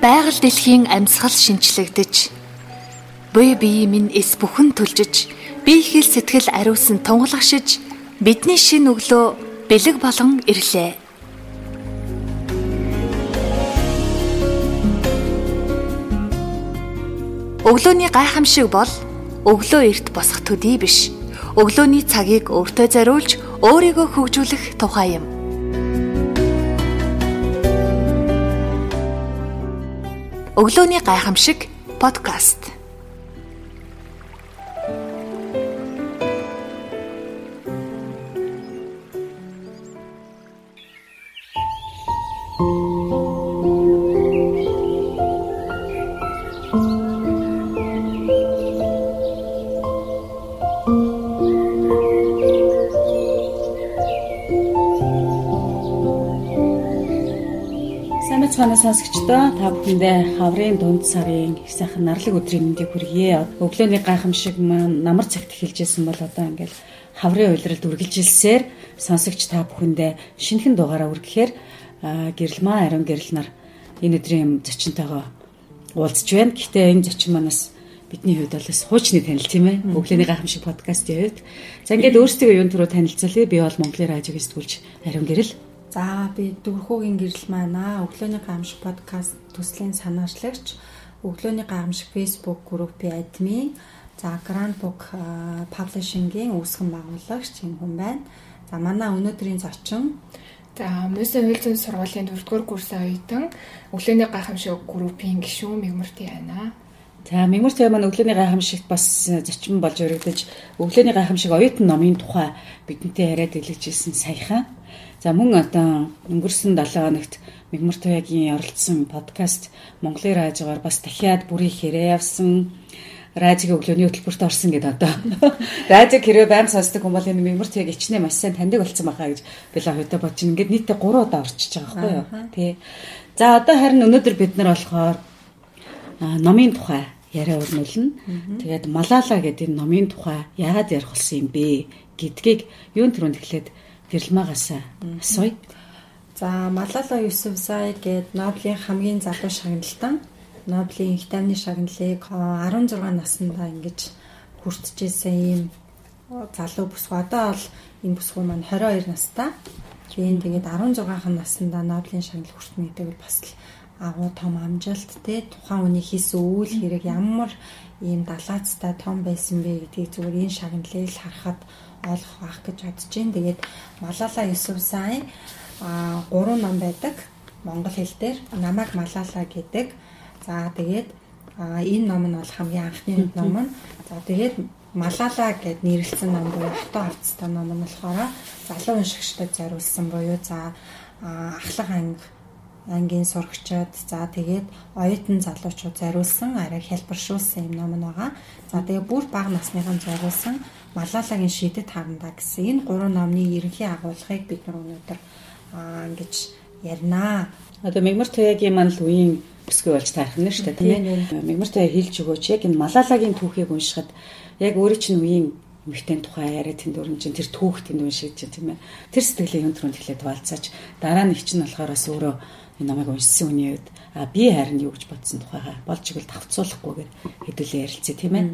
Байгаль дэлхийн амьсгал шинчлэгдэж буй бие минь эс бүхэн түлжиж бие хэл сэтгэл ариусан тунгалагшиж бидний шин өглөө бэлэг болон ирлээ. Өглөөний гайхамшиг бол өглөө эрт босох төдий биш. Өглөөний цагийг өөртөө зориулж өөрийгөө хөгжүүлэх тухай юм. Өглөөний гайхамшиг подкаст. Цаана сонсогчдоо та бүхэндээ хаврын дунд сарын их сайхан нарлаг өдрийн мэндийг хүргье. Өглөөний гайхамшиг маань намар цагт эхэлжсэн бол одоо ингээл хаврын уйлралд үргэлжилсээр сонсогч та бүхэндээ шинэхэн дугаараа үргэхээр гэрэл маа ариун гэрэл нар энэ өдрийн зочинтойгоо уулзж байна. Гэхдээ энэ зочин манаас бидний хувьд бол хуучны танил тийм ээ. Өглөөний гайхамшиг подкастын хувьд. За ингээд өөрсдөө юун төрөө танилцуулъя. Би бол Монголын радиог сэтгүүлж ариун гэрэл За би Дөрхөөгийн гэрэл маань аа өглөөний гамшиг подкаст төслийн санаачлагч өглөөний гамшиг Facebook группийн админ за Grand Book Publishing-ийн үүсгэн байгуулагч юм хүн байна. За манай өнөөдрийн зочин За Мөсөн хууль зүйн сургуулийн 4-р курсын оюутан өглөөний гайхамшиг группийн гишүүн Мигмарти байна. За Мигмарти маань өглөөний гайхамшигт бас зочин болж өргөдөж өглөөний гайхамшиг оюутан номын тухай бидэнтэй яриад илгэжсэн саяхан. За мөн одоо өнгөрсөн 7 хоногт Мигмартоягийн оролцсон подкаст Монголын радиогоор бас дахиад бүрий хэрэг явсан радио өглөөний хөтөлбөрт орсон гэдэг одоо радио хэрэг байнга сонсдог хүмүүс энэ Мигмартояг ичнээ маш сайн таньдаг болсон байхаа гэж би л хөөдөө бодчих. Ингээд нийтдээ 3 удаа орчиж байгаа байхгүй юу? Тий. За одоо харин өнөөдөр бид нар болохоор номын тухай яриа өрнүүлнэ. Тэгээд Малала гэдэг энэ номын тухай яагаад ярих болсон юм бэ гэдгийг юун төрөнд эхлээд Гэрэлмаагаас асууя. За Малала Юсуфзай гээд Нобелийн хамгийн залуу шагналтан Нобелийн их тайвны шагналыг 16 наснда ингэж хүртжсэн ийм залуу бүсгүй. Одоо бол энэ бүсгүй маань 22 настай. Тийм тэгээд 16 наснда Нобелийн шагнал хүртнэ гэдэг бол бас л агуу том амжилт те тухайн үний хийсэн үйл хэрэг ямар ийм далаацтай том байсан бэ гэдгийг зүгээр энэ шагналыг л харахад ойлгох байх гэж бодож байна. Тэгээд Малала Юсуфзайн а гурван ном байдаг монгол хэл дээр намайг Малала гэдэг. За тэгээд энэ ном нь бол хамгийн анхны ном нь. За тэгээд Малала гэд нэрлэлсэн ном буюу хатуу хавцтай ном нь болохоор залуу уншигчдад зориулсан буюу за ахлах анги ангийн сурагчид за тэгээд оюутан залуучууд зориулсан арай хэлбэршүүлсэн юм ном нь байгаа. За тэгээд бүр бага насныхан зориулсан Малалагийн шидэт харандаа гэсэн энэ гурван номны ерөнхий агуулгыг бид нар өнөөдөр ингэж ярина. Одоо Мегмар Тоягийн маань л үеийн бүсгүй болж таарх нь шүү дээ тийм ээ. Мегмар Тоя хэлж өгөөч яг энэ Малалагийн түүхийг уншихад яг өөрөө чинь үеийн эмэгтэй тухай яриа тэнд өрн чинь тэр түүх тэнд уншиж чинь тийм ээ. Тэр сэтгэлийн юм түрүүнд эхлээд валцаач дараа нь их чинь болохоор бас өөрөө намайг уншсан хүний үед а би харин юу гэж бодсон тухайга болж игэл давцуулахгүйгээр хэдүүлээ ярилцъя тийм ээ.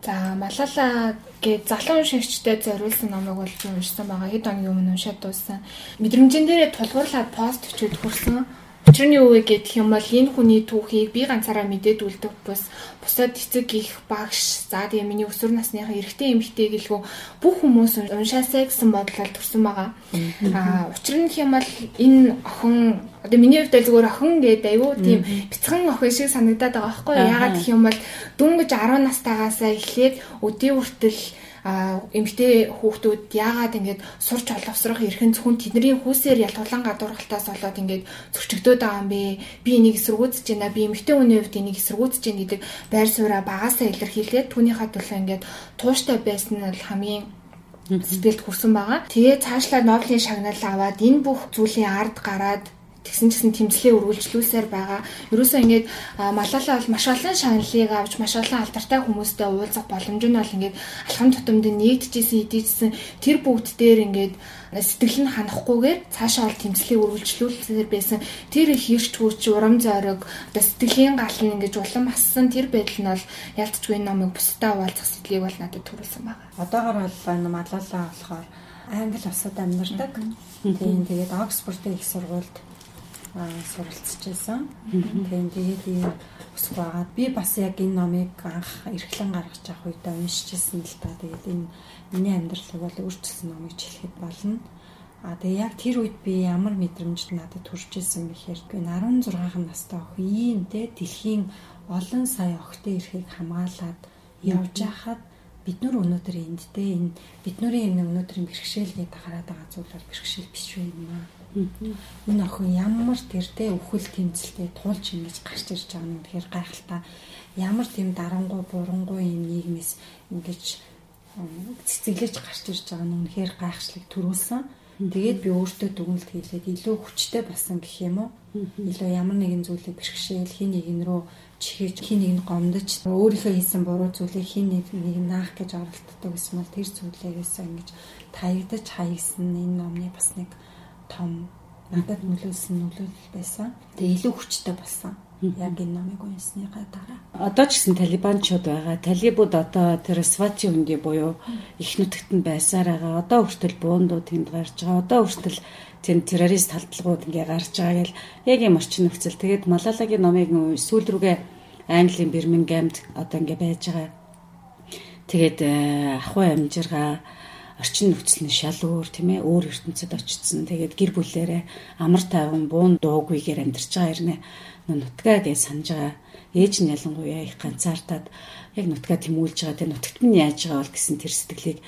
За Малала гэж залуу уншигчтай зориулсан номыг бол би уншсан байгаа. Хэд оны өмнө уншаад дууссан. Мэдрэмжэн дээрээ тулгуурлаад пост өчөд хүрсэн. Учир нь юу вэ гэх юм бол энэ хүний түүхийг би ганцаараа мэдээд үлдэх бус бусад эцэг их багш за тэгээ миний өсвөр насныхаа эрэгтэй эмэгтэй гэлгүй бүх хүмүүс уншаасаа гэсэн бодлол төрсэн байгаа. Аа учир нь юм бол энэ охин одоо миний хувьд зүгээр охин гэдэг аюу тийм бяцхан охин шиг санагдаад байгаа байхгүй юу? Ягаад гэх юм бол дүнгэж 10 настайгаасаа эхлээд өдөө хүртэл эмгтэй хүүхдүүд яагаад ингэж сурч оловсрох эрхэн зөвхөн тэдний хүүсээр ялтулан гадуурхалтаас болоод ингэж зөрчигдөөд байгаа юм бэ? Би энийг эсэргүүцэж байна. Би эмгтэй хүний хувьд энийг эсэргүүцэж байна гэдэг байр сууриа багасаа илэрхийлээд түүнийхээ төлөө ингэж тууштай байсан нь бол хамгийн сэтгэлд хүрсэн байгаа. Тэгээ цаашлаад Нобелийн шагнал аваад энэ бүх зүйлийн ард гараад тэгсэн чигсэн тэмцлээ үргэлжлүүлсээр байгаа. Ерөөсөө ингээд Малала бол маш олон шаналлыг авч маш олон алдартай хүмүүстэй уулзах боломж нь бол ингээд алхам тутамд нэгдэжсэн, эдийжсэн тэр бүгд дээр ингээд сэтгэл нь ханахгүйгээр цаашаа ол тэмцлийг үргэлжлүүлсээр байсан тэр их ирч хүч урам зориг одоо сэтгэлийн гал нь ингэж улам ассан тэр байдал нь бол ялцчгүй номыг бусдаа хуваалцах сэтгэлийг бол надад төрүүлсэн байна. Одоогор бол энэ маллалаа болохоор англи улсад амьдардаг. Тийм тэгээд Оксфордын их сургуульд суралцчихсан. Тийм тэгээд ийм өсөх байгаа. Би бас яг энэ номыг анх эрхлэн гаргаж авах үедээ уншижсэн л та. Тэгээд энэ миний амьдралыг бол өөрчилсөн номыг хэлэхэд болно. А тэгээ яг тэр үед би ямар мэдрэмж надад төрж исэн бэхээр би 16 настай охин ийм те дэлхийн олон сая охтын эрхийг хамгаалаад явж хахад бид нар өнөөдөр энд те энэ бидний энэ өнөөдрийн бэрхшээлийг хараад байгаа зүйл бол бэрхшээл биш үү юм аа. Энэ охин ямар тэр те өвхөл тэмцэлтэй туулж ингэж гарч ирж байгаа нь тэгэхээр гайхалтай. Ямар тийм дарангуй бурангуй юм нийгмээс ингэж цэцэглэж гарч ирж байгаа нь үнэхээр гайхшлыг төрүүлсэн. Тэгээд би өөртөө дүгнэлт хийлээд илүү хүчтэй болсон гэх юм уу? Илүү ямар нэгэн зүйлийг бэрхшээл хин нэгэн рүү чихэж хин нэг нь гомдож өөрийнхөө хийсэн буруу зүйлийг хин нэг нэг наах гэж оролддог гэсэн бол тэр зүйлээрээс ингэж таягдаж хаягсан энэ номны бас нэг том надад нөлөөлсөн нөлөөлөл байсан. Тэгээ илүү хүчтэй болсон яг энэ номыг унсныхаа дараа. Одоо ч гэсэн талибанчууд байгаа. Талибууд одоо тэр Свати хөнди буюу их нутагт нь байсаар байгаа. Одоо хүртэл буундууд тэнд гарч байгаа. Одоо хүртэл тэнд террорист халдлагууд ингээ гарч байгаа гэл яг юм орчин нөхцөл. Тэгээд Малалагийн номыг сүүл рүүгээ Английн Бирмингемд одоо ингээ байж байгаа. Тэгээд э, ахуй амжиргаа орчин нөхцөл нь шал өөр тийм ээ өөр ертөнцид очсон. Тэгээд гэр бүлээрээ амар тайван буун дуугүйгээр амьдарч байгаа хэрнээ нутгаа гэж санаж байгаа. Ээж нь ялангуяа их ганцаардаад яг нутгаа тэмүүлж байгаа. Тэр нутагт нь яаж байгаа бол гэсэн тэр сэтгэлийг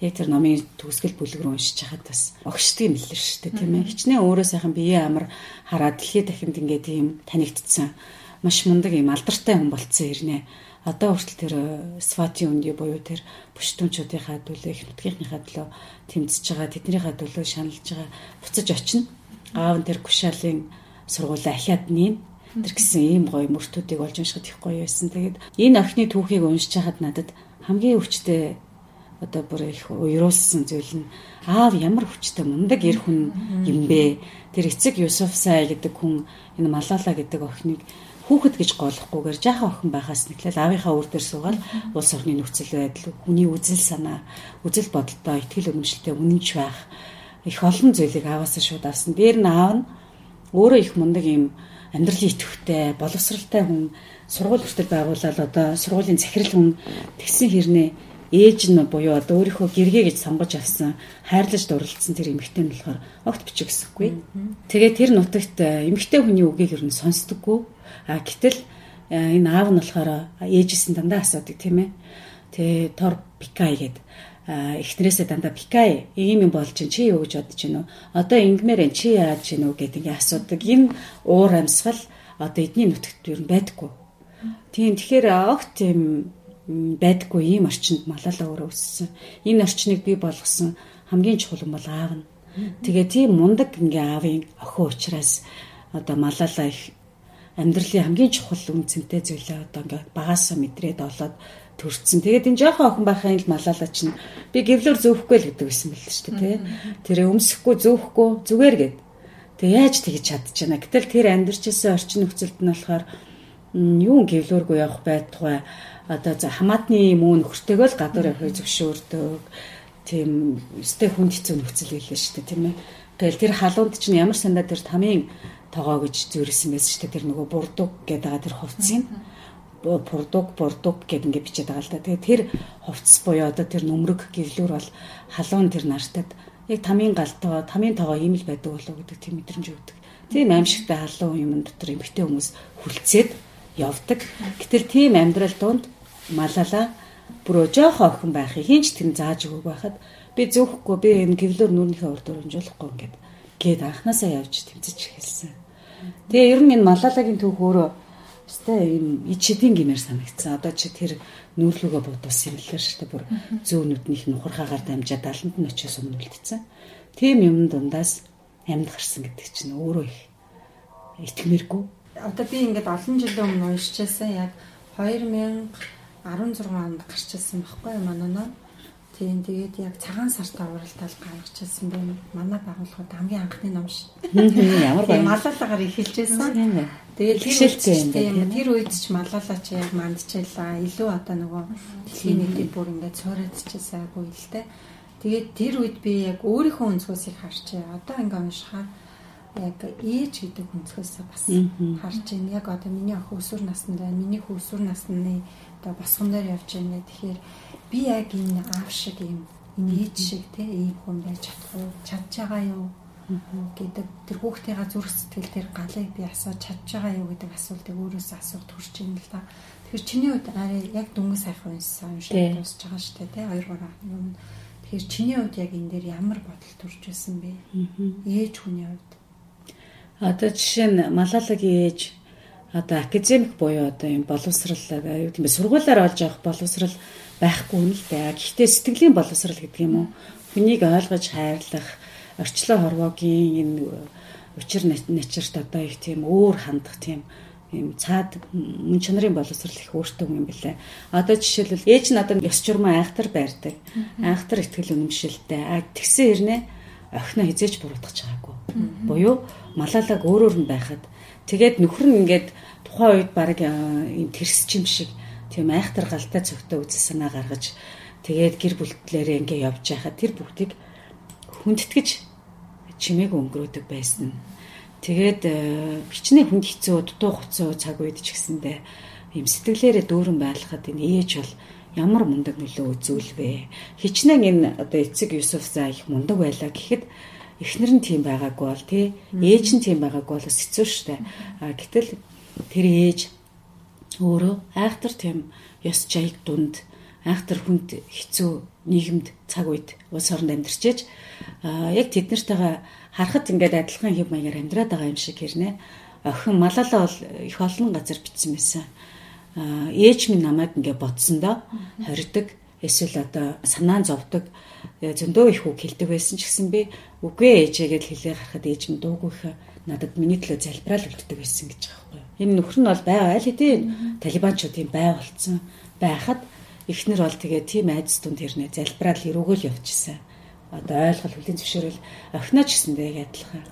яг тэр номын төгсгөл бүлэг рүү уншиж хахад бас огшдгийг шүү дээ тийм ээ. Хичнээн өөрөө сайхан биеэ амар хараад дэлхийд дахинд ингээд тийм танигдсан маш мундаг юм алдартай хүн болцсон ирнэ. Одоо хүртэл тэр Свати үнди буюу тэр бүштүүнчүүдийнхаа төлөө их нутгийнхаа төлөө тэмцэж байгаа тэднийхээ төлөө шаналж байгаа буцаж очино. Аав нь тэр Кушалын сургуулаа ахиад нийн Тэр гэсэн ийм гоё мөртүүдийг олж уншихад их гоё байсан. Тэгээд энэ охины түүхийг уншиж хахад надад хамгийн өвчтэй одоо бүр их уйруулсан зүйл нь аав ямар хүчтэй мундаг эр хүн юм бэ? Тэр эцэг Юсуф Сай гэдэг хүн энэ Малала гэдэг охиныг хүүхэд гэж голохгүйгээр жаахан охин байхаас нэхлээл аавынхаа үр дээр суугаад улс орны нөхцөл байдал, хүний үзэл санаа, үзэл бодолтой, ихтгэл үнэмшилтэй үнэнч байх их олон зүйлийг ааваас шууд авсан. Дээр нь аав нь өөрөө их мундаг юм амьдралын идэвхтэй, боловсралтай хүн сургууль хүртэл байгуулаад одоо сургуулийн захирал хүн тэгсэн хэрнээ ээж нь буюу одоо өөрийнхөө гэргээ гэж сонгож авсан хайрлаж дурлалцсан тэр эмэгтэй нь болохоор огт бичих гэсэхгүй. Тэгээд тэр нутагт э, эмэгтэй хүний үгийг ер нь сонсдоггүй. А гэтэл э, энэ аав нь болохоор ээжсэн дандаа асуудаг тийм ээ. Тэгээ тор пикай гэдэг эхнэрээсээ дандаа пикай ийм юм болж чинь чи юу гэж бодож байна уу? Одоо ингмээр чи яаж гинөө гэдэг ингээ асуудаг. Энэ уур амьсгал одоо эдний нутагт юу байдаггүй. Тийм тэгэхээр огт тийм байдаггүй ийм орчинд малалаа өөрөө өссөн. Энэ орчныг би болгосон хамгийн чухал юм бол аав нь. Тэгээ тийм мундаг ингээ аавын охин учраас одоо малалаа их амьдралын хамгийн чухал үнцэнтэй зүйлээ одоо ингээ багасаа мэдрээд олоод төрцөн. Тэгээд энэ жоохон охин байхын л малаалаа чинь би гэвлэр зөөхгүй л гэдэг байсан байл шүү дээ тий. Тэр өмсөхгүй зөөхгүй зүгээр гээд. Тэг яаж тэгж чадчихна. Гэтэл тэр амьдарчсэн орчин нөхцөлд нь болохоор юу гэвлэргүй явах байтугай одоо хамаатны юм уу нөхөртэйгөө л гадуур явахыг зөвшөөрдөг. Тийм өстэй хүнд хэцүү нөхцөл байлаа шүү дээ тийм ээ. Тэгэл тэр халуунд чинь ямар сандаа тэр тамийн тоогоо гэж зөрсөн байсан шүү дээ. Тэр нөгөө бурдуг гэдэг байгаа тэр хувцсыг бурдуг бурдуг гэд ингээд бичээд байгаа л да. Тэгээ тэр хувцс буюу одоо тэр нүмрэг гэвлүүр бол халуун тэр нартад яг тамийн галтаа тамийн тоогоо ийм л байдаг болов гэдэг тийм мэдрэмж өгдөг. Тийм аимшигтай халуун юм дотор эмгтэй хүмүүс хүлцээд явдаг. Гэтэл тийм амьдрал донд малала бүр жоохоо охин байхыг хинч тэр зааж өгөөг байхад би зөөхгүй би энэ гэвлүүр нүрийнхээ урд өрнжуулахгүй ингээд гээд анханасаа явж тэмцэж эхэлсэн. Тэгээ ер нь энэ малалагийн түүх өөрөө Өстэй юм ичидийн гимээр санагдсан. Одоо чи тэр нүүрлүгөө бодуулсан юм лээ шүү дээ. Бүр зөө нүднийх нь ухархаагаар дамжаад даланд нь очиж сумнуулдсан. Тийм юм дундаас амьд гарсан гэдэг чинь өөрөө их итгэмээргүй. Одоо би ингээд олон жилийн өмнө уншижсэн яг 2016 онд гарчсан байхгүй юу манай нөө. Тийм тэгээд яг цагаан сартаа уралдаал гаргачихсан байна. Манай байгууллагууд хамгийн анхны ном ш. Ямар баяр. Малалаагаар эхэлжсэн. Тэгээд тэр тэр үед ч малалаа чи яг мандчихлаа. Илүү одоо нөгөө дэлхийн нийтийн бүр ингээд цуурайдчихсан айгу л те. Тэгээд тэр үед би яг өөрийнхөө өнцгөөсийг харчээ. Одоо ингээд уншихаар яг ээж гэдэг өнцгөөсөө бас харж байна. Яг одоо миний ах өсвөр наснд байна. Миний хүү өсвөр насны одоо босгон дээр явж байна. Тэгэхээр би яг энэ аав шиг юм энэ ээж шиг те ийм хүн байж чадах уу? Чадж байгаа юу? гэдэг тэр хүүхдийнхаа зүрх сэтгэл тэр галыг би асууж чадж байгаа юу гэдэг асуултыг өөрөөсөө асуух төрж юм л да. Тэгэхээр чиний хувьд арай яг дөнгөж сайхан уншсан уншаад дуусч байгаа шүү дээ те 2 3 юм. Тэгэхээр чиний хувьд яг энэ дээр ямар бодол төрж байсан бэ? Ээж хүний хувьд. Одоо жишээ нь Малалагийн ээж одоо академик буюу одоо юм боловсрал юу гэм бэ сургуулиар олж авах боловсрал байхгүй юм л дээ. Гэхдээ сэтгэлийн боловсрал гэдэг юм уу? Хүнийг ойлгож хайрлах, орчлон хорвоогийн энэ учир начирт одоо их тийм өөр хандах тийм юм цаад мөн чанарын боловсрал их өөртөө юм бэлээ. Одоо жишээлбэл ээж нь одоо ёс журмаа айхтар байрдаг. Айхтар ихтгэл үнэмшилтэй. А тэгсэн хэрнээ охиноо хизээч буруутгах чагаагүй. Буюу малалаг өөрөөр нь байхад тэгээд нөхөр нь ингээд тухайн үед баг юм тэрсч юм шиг тийм айхтар галтай цогтой үзэл санаа гаргаж тэгээд гэр бүлтлээрээ ингээ явж байхад тэр бүгдийг хүндэтгэж чимээг өнгөрөөдөг байсан. Тэгээд бичний хүнд хэцүү дутуу хуцуу цаг үед ч гэсэндээ юм сэтгэлээрээ дүүрэн байлгахад энэ ээж бол ямар мундаг нөлөө үзүүлвэ. Хичнээн энэ одоо эцэг Юсуф заа их мундаг байлаа гэхэд эхнэр нь тийм байгаагүй бол тий. Ээж нь тийм байгаагүй бол хэцүү шттэ. А гэтэл тэр ээж өөрөө айхтар тийм ёс жаяг дунд айхтар хүнд хэцүү нийгэмд цаг үед улс оронд амьдарчээж яг тэднэртэйгээ харахад ингээд адилхан хэв маягаар амьдраад байгаа юм шиг хэрнэ. Охин малалаа бол их олон газар бичсэн байсан. Ээж минь намайг ингээ бодсондоо хоригдаг эсвэл одоо санаан зовдөг зөндөө их үг хэлдэг байсан ч гэсэн би үгүй ээжээгээд хэлээ гарахад ээж минь дуугүйх надад миний төлөө залбираал үлддэг байсан гэж байгаа байхгүй. Энэ нөхөр нь бол байгаа аль хэдийн талибанчуудын бай болцсон байхад эхнэр бол тэгээ тийм айдас тунд хэрнээ залбираал эрүүгөөл явчихсан. Одоо ойлгол хүлийн зөвшөөрөл охиноо ч гэсэндээ адилхан.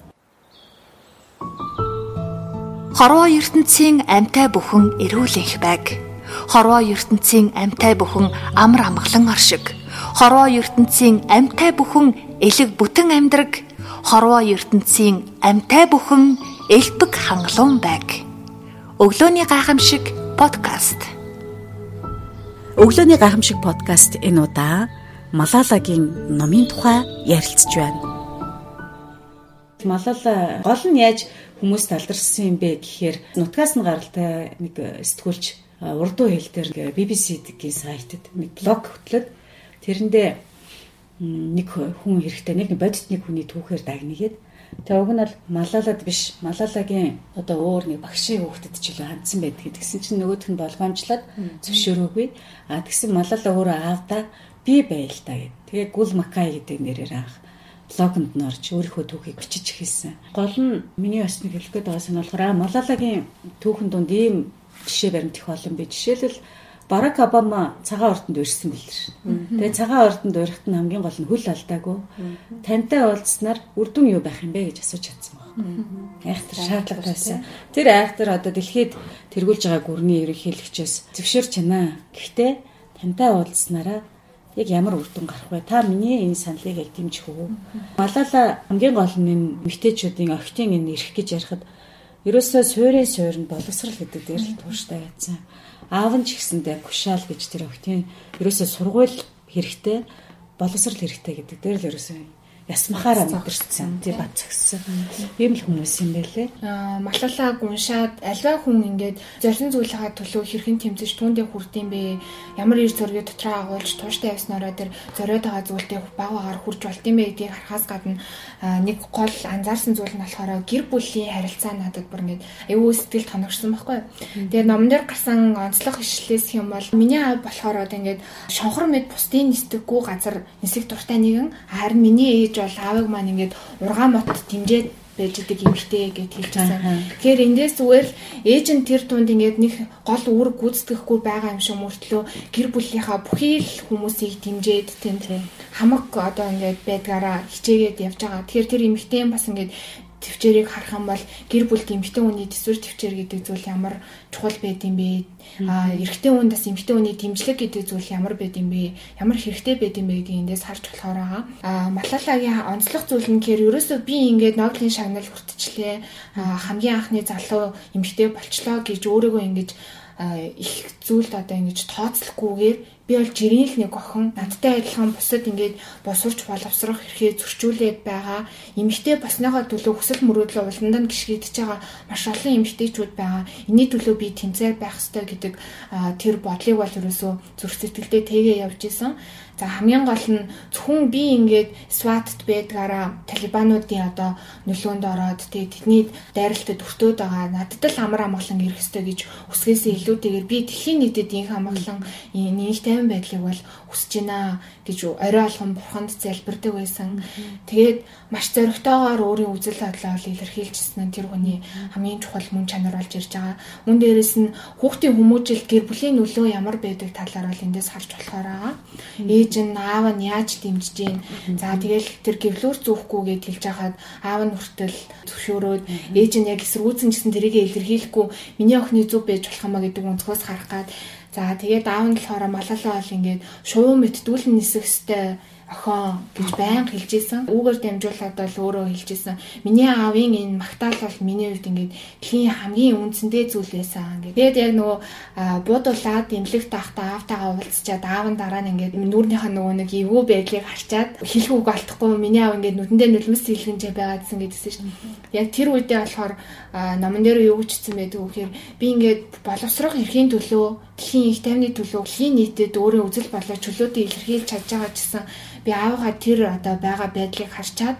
Хорвоо ертөнцийн амьтай бүхэн эрүүлэнх байг. Хорвоо ертөнцийн амьтай бүхэн амар амгалан оршиг. Хорвоо ертөнцийн амьтай бүхэн элэг бүтэн амьдраг. Хорвоо ертөнцийн амьтай бүхэн элбэг хангалуун байг. Өглөөний гайхамшиг подкаст. Өглөөний гайхамшиг подкаст энэ удаа Малалагийн номын тухай ярилцж байна. Малала гол нь яаж хүмүүс талдарсан юм бэ гэхээр нутгаас нь гаралтай нэг сэтгүүлч урдуу хэл дээр BBC-ийн сайтад нэг блог хөтлөд тэрэндээ нэг хүн хэрэгтэй нэг бодит нэг хүний түүхээр дагнигээд Тэгээ уг нь бол Малалад биш. Малалагийн одоо өөр нэг багшийн хүүхдэд ч илүү хандсан байдаг. Тэгсэн чинь нөгөөх нь болгоомжлоод зөвшөөрөөгүй. А тэгсэн Малала өөрөө аавда би байл та гэд. Тэгээ Гүл Макай гэдэг нэрээр анх блогонд нь орж өөрийнхөө түүхийг бичиж эхэлсэн. Гол нь миний бас нэг хэлэх гээд байгаа нь болохоор Малалагийн түүхэн донд ийм жишээ баримт их олон би. Жишээлбэл Барак Обама цагаан ордонд бэл ш. Тэгээ цагаан ордонд урихт нь хамгийн гол нь хөл алдаагүй. Тантай уулзнаар үр дүн юу байх юм бэ гэж асууж чадсан байна. Айхтар шаардлага байсан. Тэр айхтар одоо дэлхийд тэргүүлж байгаа гүрний ерөнхийлөгчөөс зөвшөөрч байна. Гэхдээ тантай уулзнараа яг ямар үр дүн гарах вэ? Та миний энэ саналыг яг дэмжих үү? Малала хамгийн гол нь мэгтэйчүүдийн охтын энэ эрх гэж ярихад ерөөсөө суурийн суурь нь боловсрал гэдэг дээр л тууштай яцсан. Аав нь ч гэсэндээ кушаал гэж тэр охтын ерөөсөө сургууль хэрэгтэй боловсрал хэрэгтэй гэдэг дээр л ерөөсөө ясмахаараа мэдэрсэн. Тий бат зөксөн. Ийм л хүмүүс юм байлээ. Аа малалааг уншаад альва хүн ингээд зорин зүйлийнхаа төлөө хэрхэн тэмцэж түүндээ хүрдэм бэ? Ямар ир зөргийг дотроо агуулж тууштай явснараа тэр зориод байгаа зүйлтэй баг багаар хүрч болтын бэ гэдгийг харахаас гадна нэг гол анзаарсан зүйл нь болохоор гэр бүлийн харилцаа надад бүр ингээд аюу сэтгэл тоногшсон байхгүй. Тэгээ номон дээр гарсан онцлог ишлээс юм бол миний аав болохоор одоо ингээд шонхор мэд бусдын нисдэггүй газар нисэх дуртай нэгэн харин миний ээж бол аавыг маань ингээд ургаан мот тэмжээд байж идэг эмэгтэй гэж хэлж байсан. Тэгэхээр эндээс зүгээр л ээж нь тэр тунд ингээд нэг гол үүрэг гүйцэтгэхгүй байгаа юм шиг мөртлөө гэр бүлийнхаа бүхий л хүмүүсийг дэмжиж тэнд хамаг одоо ингээд байдгаараа хичээгээд явж байгаа. Тэгэхээр тэр эмэгтэй бас ингээд төвчээрийг харах юм бол гэр бүл эмэгтэй хүний төсвөр төвчээр гэдэг зүйл ямар чухал байд юм бэ? А эрэгтэй хүн бас эмэгтэй хүний дэмжлэг гэдэг зүйл ямар байд юм бэ? Ямар хэрэгтэй байд юм бэ гэдгийг эндээс харж болохоор байгаа. А Малалагийн онцлог зүйл нь гэхээр ерөөсөө би ингээд Нобелийн шагнал хүртчихлээ. хамгийн анхны залуу эмэгтэй болчлоо гэж өөрийгөө ингэж их зүйлд одоо ингэж тооцлохгүйгээр би бол жирийн л нэг охин. Надтай адилхан бусад ингээд босурч боловсрох эрхээ зөрчүүлээд байгаа. Эмэгтэй басныхаа төлөө хүсэл мөрөөдлөө уландаа гიშгийдэж байгаа маш олон эмэгтэйчүүд байгаа. Энэний төлөө би тэмцээр байх ёстой гэдэг тэр бодлыг бол ерөөсөө зүрх сэтгэлдээ тэгээ явж исэн За хамгийн гол нь зөвхөн би ингээд SWAT-т байдгаараа талибануудын одоо нөлөөнд ороод тэдний дайралтад өртөөд байгаа надад л амар амгалан ирэх ёстой гэж үсгээсээ илүүтэйгээр би дэлхийн нийтэд инх амгалан нийт тайван байдлыг бол хүсэж байна гэж орой алган бурханд залбирдаг байсан. Тэгээд маш зоригтойгоор өөрийн үзэл бодлоо илэрхийлжсэн нь тэр хүний хамгийн чухал мөн чанар болж ирж байгаа. Мөн дээрэс нь хүүхдийн хүмүүжил гэр бүлийн нөлөө ямар байдаг талаар бол эндээс харж болохоор байгаа ээж нь аав нь яаж дэмжиж гин. За тэгэл тэр гэвлүүр зүүхгүй гэж хэлж хахад аав нь хүртэл зөвшөөрөөд ээж нь яг эсрүүцэн гэсэн тэрийг илэрхийлэхгүй миний охины зүв байж болох юмаа гэдэг өнцгөөс харах гад. За тэгээд аав нь болохоор малалаа бол ингээд шувуу мэтдүүлэн нисэх хэвээр охин гэж байнга хэлж исэн. Үүгээр дамжуулаад бол өөрөө хэлж исэн. Миний аавын энэ магтаал бол миний хувьд ингээд дэлхийн хамгийн үндсэндээ зүйл байсан гэдэг. Тэгээд яг нөгөө буудуулаад имлэг таахта аавтайгаа уулзчаад аав нь дараа нь ингээд нүүрнийхээ нөгөө нэг эвгүй байдлыг харчаад хэлэх үг алдахгүй миний аав ингээд нүдэндээ нулимс хэлгэнжээ байгаа гэсэн гэдсэн шүү дээ. Яг тэр үедээ болохоор номон дээр юу гүчсэн байдаг вэ гэхээр би ингээд боловсрох эрхийн төлөө дэлхийн их тайвны төлөө дэлхийн нийтэд өөрийн үзэл бодлоо чөлөөтэй илэрхийлж чадж байгаа гэсэн би аавгаа тэр одоо байгаа байдлыг харчаад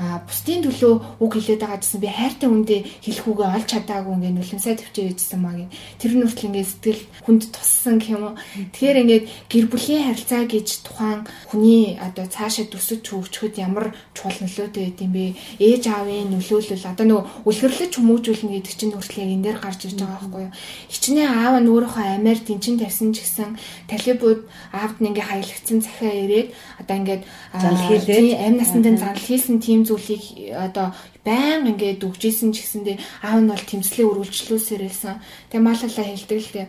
бусдын төлөө үг хэлээд байгаа гэсэн би хайртай хүндээ хэлэх үгээ олж чадаагүй ингээд нулимсаа төвчөө ийдсэн маа гин. Тэр нь хүртэл ингээд сэтгэл хүнд туссан гэх юм уу? Тэгэхээр ингээд гэр бүлийн харилцаа гэж тухайн хүний одоо цаашаа төсөж хөгжөхөд ямар чухал нөлөөтэй байд юм бэ? Ээж аавын нөлөөлөл одоо нөгөө үлгэрлэж хүмүүжүүлнэ гэдэг чинь хүртэл яг энэ дээр гарч ирж байгаа байхгүй юу? Хичнээн аав нь өөрийнхөө амиар тэнцэн тавьсан ч гэсэн талибууд аавд нь ингээд хаялгцсан захиа ирээд одоо ингээд занл хийлээ амь насандаа занл хийсэн тийм зүйлийг одоо байн ингээд өгчээсэн ч гэсэндээ аав нь бол тэмцлээ үргэлжлүүлсээр байсан. Тэгээ малалаа хэлдэг л дээ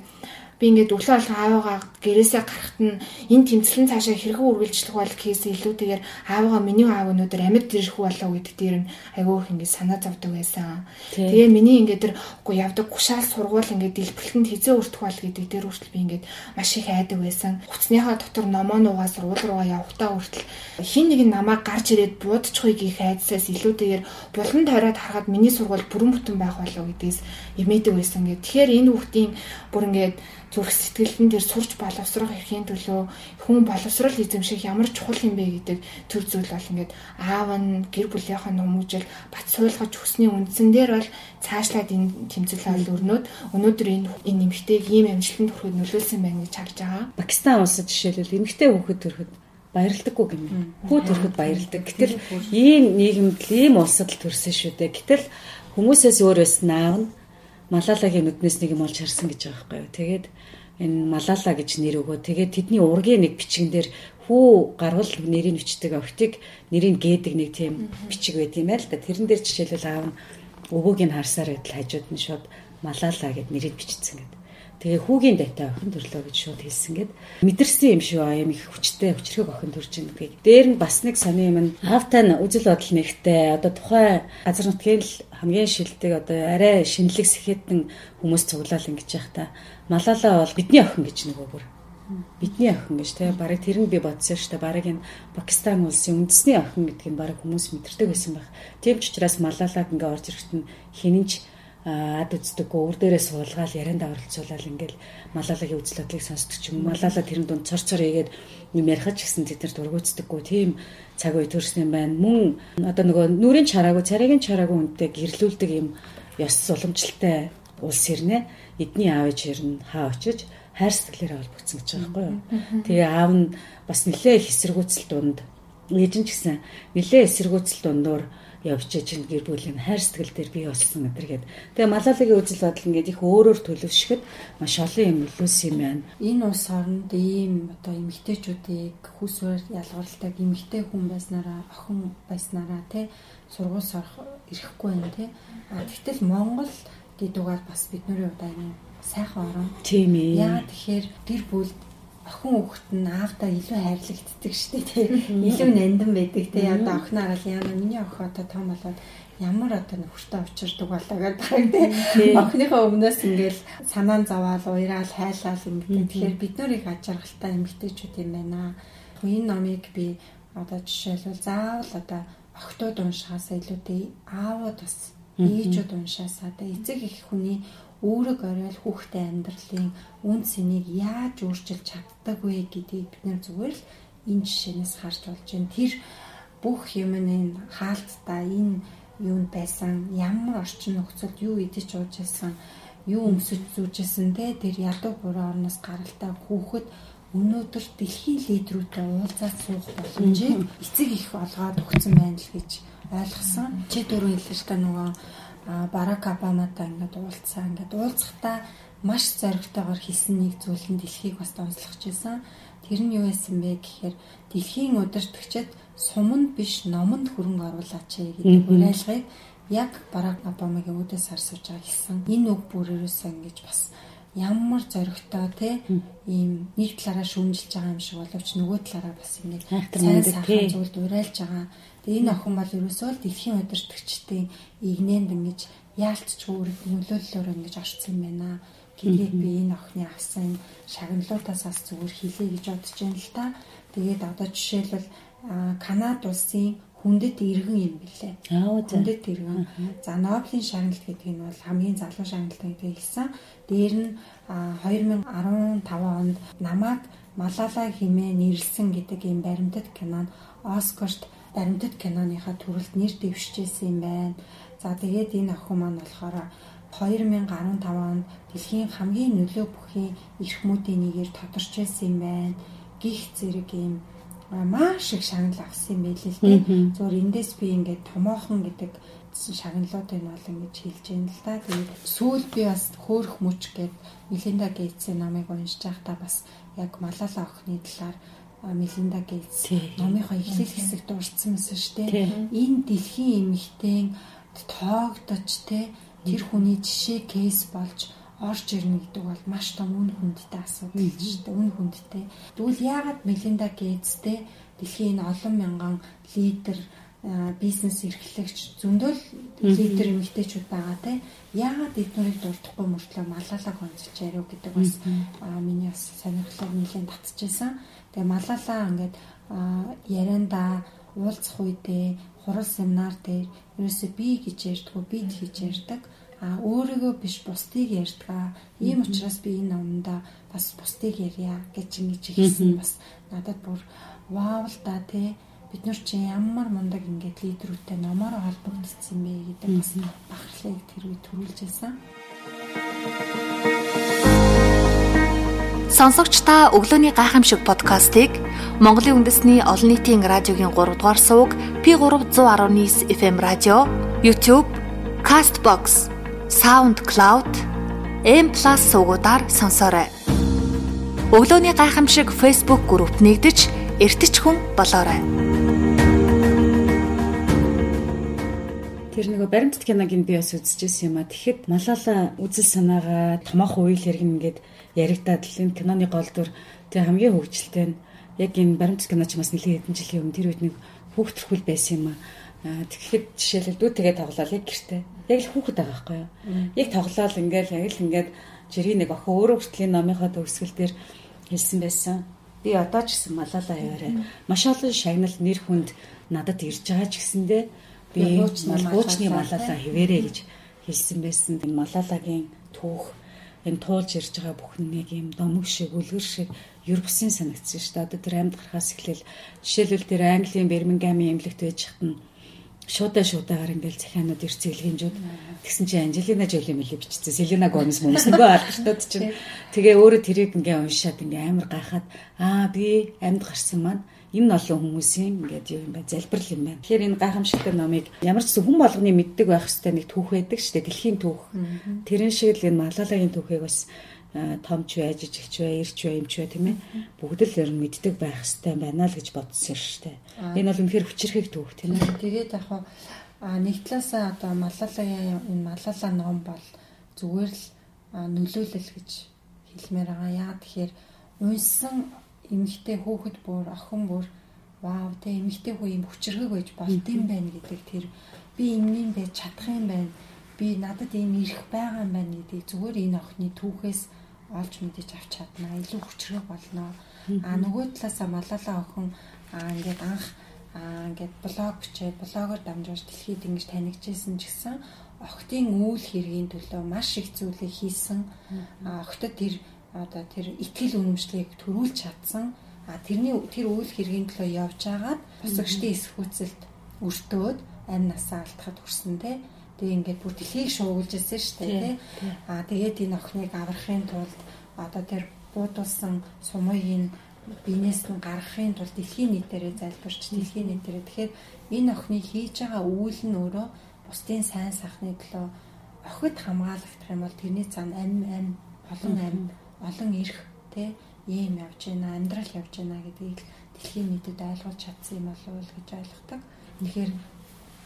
би ингээд өглөө алга аавыгаа гэрээсээ гарахт нь энэ тэмцлэн цаашаа хэрхэн үргэлжлэх бол гэхээс илүүтэйгээр аавыгаа миний аав өнөөдөр амьд ирэх болов гэдэг дээр нь айгүй их ингээд санаа зовдөг байсан. Тэгээ миний ингээд тэр үгүй явдаг гушаал сургуул ингээд дэлбэлтэнд хизээ өртөх бол гэдэг дээр хүртэл би ингээд маш их айдаг байсан. Хуцсныхаа дотор номоо нугаа сургууль руугаа явахтаа хүртэл хин нэг нь намайг гарч ирээд буудчихыг их айдсаас илүүтэйгээр булан тойроод харахад миний сургууль бүрэн бүтэн байх болов гэдгээс эмээдэг байсан. Тэгэхээр энэ хүүхдийн бүр ингээд зүрх сэтгэлдэн дээр сурч боловсрох эрхийн төлөө хүн боловсрал эзэмших ямар чухал юм бэ гэдэг төр зүйл бол ингээд аав нь гэр бүлийнхаа хүмүүжил бат суулгаж хүсний үндсэн дээр бол цаашлаад энэ тэмцэл бол өрнөд өнөөдөр энэ энэ нэмэгтэйг ийм амжилтанд хүрэхэд нөлөөлсөн байна гэж харж байгаа. Пакистан улсад жишээлбэл эмэгтэй хүүхэд төрөхөд баярлдаггүй гэмээр. Хүү төрөхөд баярлдаг. Гэтэл ийм нийгэмд ийм улсад л төрсөн шүү дээ. Гэтэл хүмүүсээс өөрөөс наав нь Малалагийн нүднээс нэг юм олж харсан гэж байгаа байхгүй юу. Тэгээд энэ Малала гэж нэр өгөө. Тэгээд тэдний ургийн нэг бичгэн дээр хүү гарвал нэрийг бичдэг охтыг нэрийг гээдэг нэг тийм бичиг байт юм байл та. Тэрэн дээр жишээлбэл аав нь өвөөг нь харсаар байтал хажууд нь шууд Малала гэд нэрийг бичсэн гэдэг. Тэгээ хүүгийн дайтай охин төрлөө гэж шууд хэлсэн гээд мэдэрсэн юм шүү. Аа юм их хүчтэй хүчрхэг охин төрж ийн гэх. Дээр нь бас нэг сони юм хаавтай нь үзэл бодол нэгтэй. Одоо тухайн газар нутгийн л хамгийн шилдэг одоо арай шинэлэг сэхэтэн хүмүүс цуглаал ингэж яах та. Малалаа бол бидний охин гэж нөгөө бүр бидний охин гэж те. Барыг тэр нь би бодсон шүү дээ. Барыг энэ Пакистан улсын үндэсний охин нь барыг хүмүүс мэдэрдэг байсан байх. Тийм ч учраас малалаг ингээ орж ирэхэд нь хинэнч ад үздэггүй өөр дээрээ суулгаал ярианд оролцуулаад ингээл малалагийн үзэл бодлыг сонсдог ч юм малалаа тэрэн дунд цор цор игээд юм ярихаж гисэн тэд нар дургуйцдаггүй тийм цаг үе төрсөн юм байна. Мөн одоо нөгөө нүрийн чараагүй царайгийн чараагүй үнтэй гэрлүүлдэг юм ёс уламжлалтай улс ирнэ. Эдний аав ээж ирнэ хаа очиж хайр сэтгэлээрээ холбогдсон гэж байгаа байхгүй юу? Тэгээ аав нь бас нэлээ их эсэргүүцэл дунд ээж нь ч гэсэн нэлээ эсэргүүцэл дундуур явж чинь гэр бүлийн хайр сэтгэл дээр бий болсон гэдэргээд. Тэгээ Малалагийн үзэл бодол ингээд их өөрөөр төлөвшөхөд маш олон юм нөлөөс юм байна. Энэ улс оронд ийм одоо эмэгтэйчүүдийг хүүсвэр ялгарладаг эмэгтэй хүн байснараа охин байснараа тий сургууль сорох ирэхгүй байна тий. А тэгтэл Монгол гэдүүгээр бас бидний хувьд аян сайхан орон. Тийм ээ. Яа тэгэхээр гэр бүл охин хүүхэд нь аавдаа илүү хайрлагддаг шүү дээ тий. Илүү нандин байдаг тий. Одоо охиноо л яана миний охин одоо том болоод ямар одоо нөхөртөө учирдаг болоо гэдэг баг тий. Охиныхоо өмнөөс ингээл санаан зоваал уйраал хайлаал ингэдэг. Тэгэхээр бид нар их ажиргалтай эмгтээчүүд юм байна. Энэ номыг би одоо жишээлбэл заавал одоо охтууд уншихаасаа илүүтэй аавууд бас ээжүүд уншаасаа тэ эцэг их хүний өөрөг оройл хүүхдээ амьдралын үн цэнийг яаж өөрчилж чаддаг вэ гэдгийг бид нэр зүгээр л энэ жишээнээс харж болж байна. Тэр бүх юмны хаалттай энэ юунд байсан ямар орчин нөхцөлд юу идэж ууж байсан юу өмсөж зүүжсэн те тэр ядуу буруу орноос гаралтай хүүхэд өнөөдөр дэлхийн лидерүүдтэй уулзаад суух боломжийг эцэг их олгоод өгсөн байна л гэж ойлгосон. Чи дөрөв хэлж та нөгөө Барак Обаматай ингээд уулзсан. Ингээд уулзахдаа маш зоригтойгоор хийсэн нэг зүйл нь дэлхийг бас онцлогч байсан. Тэр нь юу байсан бэ гэхээр дэлхийн удирдагчид суманд биш номонд хөрөнгө оруулаач гэдэг уриалгыг яг Барак Обамагийн үүдээс харсууж байгаа хэлсэн. Энэ үг бүр ерөөсөө ингэж бас ямар зоригтой те ийм нэг талаараа шүүмжилж байгаа юм шиг боловч нөгөө талаараа бас ингэ сайн сайхан зүйлд уриалж байгаа Тэгээ энэ охин бол ерөөсөө л дэлхийн удирдгчдын игнэнд ингэж яалтчгүй нөлөөллөөр ингэж орцсон юм байна. Гэрлийг би энэ охины авсан шагналуудаас бас зүгээр хэлье гэж бодож байна л та. Тэгээд одоо жишээлбэл Канада улсын хүндэт иргэн юм билээ. Хүндэт иргэн. За Нобелийн шагналт гэдэг нь бол хамгийн залуу шагналт гэдэг хэлсэн. Дээр нь 2015 онд намайг Малала хэмээн нэрлсэн гэдэг ийм баримтат кинонд Оскарт баримтат киноныхаа төрөлд нэр дэвшижсэн юм байна. За тэгээд энэ охин маань болохоор 2015 онд дэлхийн хамгийн нөлөө бүхий эрхмүүдийн нэгээр тодорч байсан юм байна. Гих зэрэг юм маш их шагнал авсан юм байл л дээ. Зөвөр эндээс би ингээд томоохон гэдэг шагналуудыг бол ингэж хэлж байна л да. Тэгээд сүүл би бас хөөх мөч гэд Мелинда Гейтсийн намыг уншиж байхдаа бас яг Малала охины талаар Мелинда Гейтс номынхоо эхлэл хэсэг дурдсан мэсэн шүү дээ. Энэ дэлхийн эмэгтэй тоогдож те тэр хүний жишээ кейс болж орж ирнэ гэдэг бол маш том үн хүндтэй асуудал шүү дээ. Үн хүндтэй. Тэгвэл яагаад Мелинда Гейтс те дэлхийн олон мянган лидер бизнес эрхлэгч зөндөл лидер эмэгтэйчүүд байгаа те яагаад эднэрийг дурдахгүй мөртлөө малалаа хонцолж яриу гэдэг бас миний бас сонирхлыг нэлээд татчихсан. Тэгээ малалаа ингээд ярианда уулзах үедээ хурал семинар дээр ерөөсөө би гэж ярьдгүү би гэж ярьдаг. А өөрийгөө биш бусдыг ярьдаг. Ийм учраас би энэ номонда бас бусдыг ярья гэж ингэж хэлсэн бас надад бүр вау л да тий бид нар чи ямар мундаг ингээд лидерүүтэй номоор холбогдсон бэ гэдэг бас бахархлыг тэр үе төрүүлж байсан. Сонсогч та өглөөний гайхамшиг подкастыг Монголын үндэсний олон нийтийн радиогийн 3 дугаар сувг P319 FM радио, YouTube, Castbox, SoundCloud, M+ сувгуудаар сонсоорой. Өглөөний гайхамшиг Facebook группт нэгдэж эртэж хүн болоорой. Тэр нөгөө баримтат киног би бас үзчихсэн юм а. Тэгэхэд Малала үзэл санаагаа томоохон үйл хэрэг ингээд яригадаад л энэ киноны гол дүр тэг хамгийн хөвгчлөлтэй нь яг энэ баримт кино ч бас нэлээд хэдэн жилийн өмнө тэр үед нэг хүүхдэрхүүл байсан юм аа. Тэгэхэд жишээлбэл дүү тэгээ тоглоал яг гэртээ. Яг л хүүхэд байгаа байхгүй юу? Яг тоглоал ингээл яг л ингээд жирийн нэг охин өөрөө хүртлийн номынхоо төгсгөл дээр хэлсэн байсан. Би одоо ч гэсэн малалаа яваарай. Маш олон шагнал нэр хүнд надад ирж байгаа ч гэсэндээ би буучны малалаа хിവэрэ гэж хэлсэн байсан. Энэ малалагийн түүх энэ туулж ирж байгаа бүхэн нэг юм домог шиг үлгэр шиг бусын санагдсан шүү дээ. Одоо тэр амьд гарахаас эхлээл жишээлбэл тэр Английн Бирмингамын эмнэлэгт байж хатна шуудаа шуудаагаар ингээл захианууд ирцэглэгэнжүүд тэгсэн чинь Анжелина Жоли мэлий бичсэн. Селена Гомес хүмүүс нөгөө ардчтууд чинь тэгээ өөрөө тэрийг ингээ уншаад ингээ амар гайхаад аа би амьд гарсан маань энэ олон хүмүүсийн ингээд юу юм бэ залбирал юм байна. Тэгэхээр энэ гайхамшигтай номыг ямар ч хүн болгоны мэддэг байх хэвээр нэг түүх байдаг шүү дээ. Дэлхийн түүх. Тэрэн шиг л энэ малалагын түүхийг бас том ч бай, жижиг ч бай, ирч бай, эмч бай тийм ээ. Бүгд л ер нь мэддэг байх хэвээр байна л гэж бодсон шүү дээ. Энэ бол үнэхээр хүчрхэг түүх тийм ээ. Тэгээд яг хаа нэг талаасаа одоо малалагын энэ малалаа ном бол зүгээр л нөлөөлөл гэж хэлмээр байгаа. Яа тэгэхээр унсан эмэгтэй хүүхэд бүр охин бүр вау тэ эмэгтэй хүү юм хүчрхэг байж болд юм байна гэдэг тэр. Би энэний байж чадах юм байна. Би надад ийм ирэх байгаа юм байна гэдэг. Зүгээр энэ охины түүхээс олж мэдэж авч чадна. Илүү хүчрхэг болно. А нөгөө талаасаа малалаа охин а ингээд анх а ингээд блог бичээд блогоор дамжуулж дэлхийд ингэж танигдчихсэн ч гэсэн охтын үйл хэргийн төлөө маш их зүйлийг хийсэн а охтод тэр одоо тэр итгэл үнэмшлийг төрүүлж чадсан. А тэрний тэр үйл хэргийн төлөө явж агаад босгочдын эсвүүцэлд өртөөд амь насаа алдахад хүрсэн те. Тэгээ ингээд бүр дэлхийг шуугуулж ирсэн шүү дээ те. а тэгээд энэ охиныг аврахын тулд одоо тэр буудулсан сумыг биенээс нь гаргахын тулд дэлхийн нийтээрээ залбирч дэлхийн нийтээрээ тэгэхээр энэ охины хийж байгаа үйл нь өөрөө бусдын сайн сайхны төлөө охид хамгаалагдах юм бол тэрний цаана амь амь олон амь олон эрх те ийм явж байна амьдрал явж байна гэдгийг дэлхийн нийтэд ойлгуулж чадсан юм болов уу гэж ойлгодог. Тэгэхээр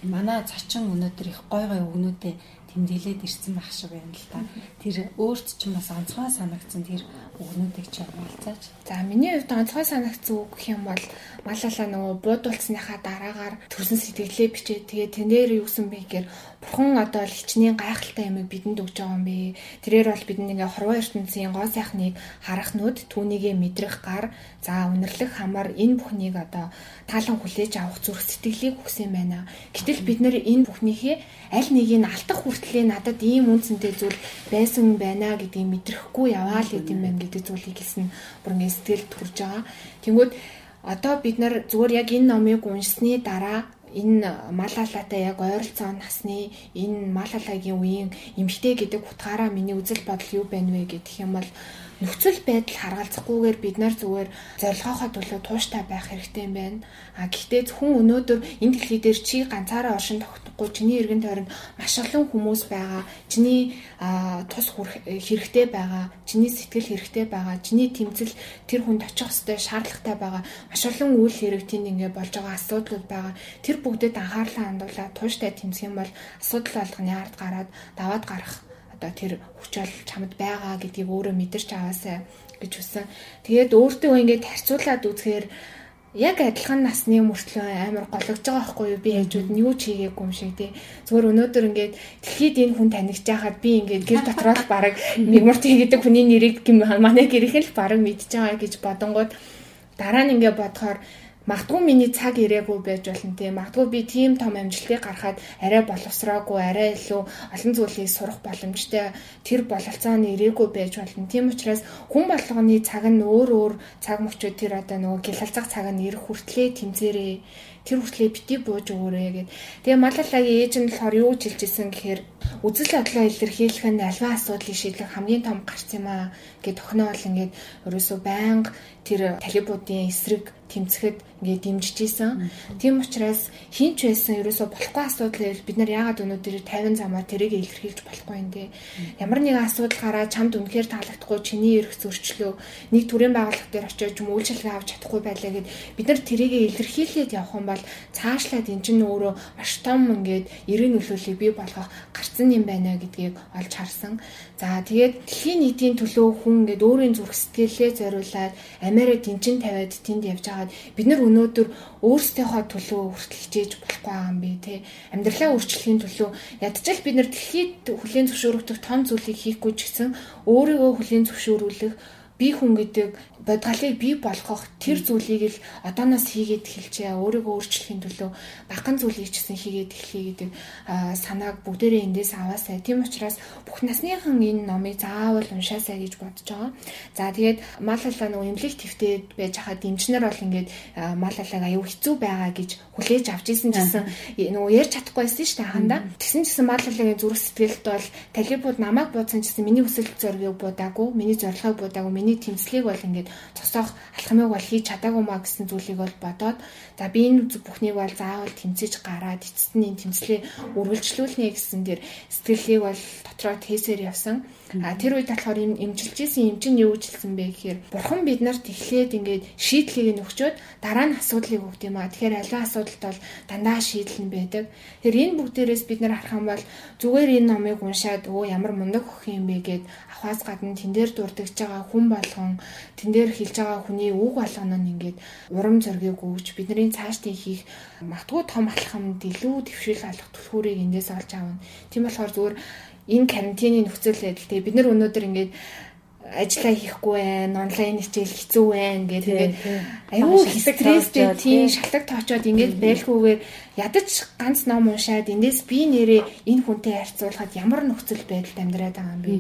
манай цочин өнөөдөр их гой гой өгнүүдээ тэмдэглээд ирсэн байх шиг байна л та. Тэр өөрт ч бас онцгой санагдсан тэр өгнүүдийг ч хуваалцаач. За миний хувьд онцгой санагдсан үг гэх юм бол малалаа нөгөө буудуулсныхаа дараагаар төрсэн сэтгэлээ бичээд тэгээ тэнээр юу гэсэн бэ гэхээр бурхан одоо л хичнээн гайхалтай юмыг бидэнд өгч байгаа юм бэ. Тэрээр бол бид нэг хорвоо ертөнцийн гоо сайхныг харах нүд, түүнийгээ мэдрэх гар, за үнэрлэх хамар энэ бүхнийг одоо таалан хүлээж авах зүрх сэтгэлийг өгсөн байна. Гэтэл бид нэр энэ бүхнийхээ аль нэгийг алдах хүртлээр надад ийм үнцэнтэй зүйл байсан байна гэдгийг мэдрэхгүй яваа л гэдэм байна гэдэг зүйлийг хэлсэн бүр ингэ сэтгэлд төрж байгаа. Тэнгүүд одоо бид нар зүгээр яг энэ номыг уншсны дараа энэ малалаатай яг ойролцоо насны энэ малалаагийн үеийн эмгтэй гэдэг утгаараа миний үзэл бодол юу байна вэ гэх юм бол нөхцөл байдал харгалзахгүйгээр бид нар зүгээр зорилгоохоо төлөө тууштай байх хэрэгтэй юм байна. А гэхдээ хүн өнөөдөр энэ дэлхий дээр чи ганцаараа оршин тогтохгүй чиний эргэн тойронд маш олон хүмүүс байгаа. Чиний тус хэрэгтэй байгаа. Чиний сэтгэл хэрэгтэй байгаа. Чиний тэмцэл тэр хүнд очих хөстэй шаардлагатай байгаа. Маш олон үйл хэрэгтийн ингээ болж байгаа асуудлууд байгаа. Тэр бүгдэд анхаарлаа хандуулаад тууштай тэмцэх юм бол асуудал болгоны ард гараад даваад гарах одоо тэр хүчэл чамд байгаа гэдгийг өөрөө мэдэрч аваасаа гэж хүсэн. Тэгээд өөртөө ингээд харьцуулаад үзэхээр яг адилхан насны мөртлөө амар гологж байгаа байхгүй юу? Би хажууд нь юу ч хийгээгүй юм шиг тий. Зүгээр өнөөдөр ингээд дэлхийд энэ хүн танигч байхад би ингээд гэр дотроо л баг мигмурти гэдэг хүний нэрийг манай гэрийнхэн л баг мэдж байгаа гэж бодонгууд дараа нь ингээд бодохоор Магадгүй миний цаг ирээгүй байж болно тийм. Магадгүй би тийм том амжилтыг гаргахад арай боловсроогүй, арай илүү олон зүйлийг сурах боломжтой тэр бололцооны ирээгүй байж болно. Тийм учраас хүн болгоны цаг нь өөр өөр цаг мөчөө тэр одоо нөгөө гялалзах цаг нь ирэх хүртлээр тэмцээрээ тэр хүртлээр бити бууж өгөөрэй гэд. Тэгээ малалагийн ээж нь болохоор юу гэж хэлжсэн гэхээр үзэл бодлоо илэрхийлэх нь альва асуудлыг шийдэх хамгийн том гарц юм аа гэд бол ингээд ерөөсөө байнга тэр талибуудын эсрэг тэмцэхэд ингээд дэмжиж исэн. Тийм учраас хинч байсан ерөөсөө болохгүй асуудал бид нар яагаад өнөөдөр 50 замаар тэрийг илэрхийлж болохгүй юм те. Ямар нэгэн асуудал гараад чамд үнэхээр таалагдахгүй чиний эрх зөрчлөө нэг төрийн байгууллага дээр очиж юм үйлчлэгээ авч чадахгүй байлаа гэд бид нар тэрийг илэрхийлээд явах юм бол цаашлаад эн чинь өөрөө маш том ингээд эрийн нөлөөллийг бий болгох гарцсан юм байна гэдгийг олж харсан. За тэгээд дэлхийн нийтийн төлөө хүн ингээд өөрийн зүрх сэтгэлээ зориулаад Америк тэнцэн тавиад тэнд явж байгаад бид нар өнөөдөр өөрсдийнхөө төлөө хүртэл хичээж болохгүй юм би тий. Амьдралаа өөрчлөхийн төлөө ядчил бид нар дэлхийд хүлийн зөвшөөрөгдөх том зүйлийг хийхгүй ч гэсэн өөрийгөө хүлийн зөвшөөрүүлэх би хүн гэдэг бодгалыг бий болгох тэр зүйлийг л одооноос хийгээд эхэлчихээ өөрийгөө өөрчлөхийн төлөө багхан зүйлийг ч гэсэн хийгээд эхлэе гэдэг санааг бүгдээрээ эндээс аваасай. Тийм учраас бүх насныхан энэ номыг заавал уншаасай гэж бодож байгаа. За тэгээд малалаа нөгөө эмнэлэг твтэй байж хаад эмчнэр бол ингээд малалааг аюу хэцүү байгаа гэж хүлээж авч исэн гэсэн нөгөө ярьж чадахгүйсэн шүү дээ ханда. Тэгсэн чинь малалагийн зүрх сэтгэлд бол талибууд намайг буудсан гэсэн миний хүсэл зориг буудаагүй, миний зорилгыг буудаагүй миний тэмцлийг бол ингээд цосоох алхамыг бол хийж чадаагүй маа гэсэн зүйлийг бол бодоод за би энэ бүхнийг бол заавал тэмцэж гараад эцэст нь энэ тэмцлээ үргэлжлүүлнэ гэсэн дэр сэтгэлийг бол дотроо тээсээр явсан. А тэр үед болохоор юм имжилж исэн юм чинь юу жилсэн бэ гэхээр бурхан бид нарт эхлээд ингээд шийдлийг нөгчөөд дараа нь асуудлыг өгд юм а. Тэгэхээр аливаа асуудалд бол дандаа шийдэл нь байдаг. Тэгэхээр энэ бүгдээрээс бид нар харах юм бол зүгээр энэ номыг уншаад өө ямар мундаг хөх юм бэ гэд авахаас гадна тэн дээр дурдж байгаа хүн болгон тэн дээр хэлж байгаа хүний үг болгоно нь ингээд урам зориг өгч бидний цаашдын хийх магтгүй том алхамд илүү төвшил алах түлхүүрийг эндээс олж аавна. Тийм болохоор зүгээр энэ карантины нөхцөл байдал тэгээ бид нар өнөөдөр ингээд ажиллаа хийхгүй байх, онлайн хичээл хэцүү байх гэх тэгээд аюу стресстэй тийм шалтак тоочоод ингээд байлгүйгээр ядаж ганц ном уншаад эндээс би нэрээ энэ хүнтэй харьцуулахад ямар нөхцөл байдалд амьдраад байгаа юм бэ?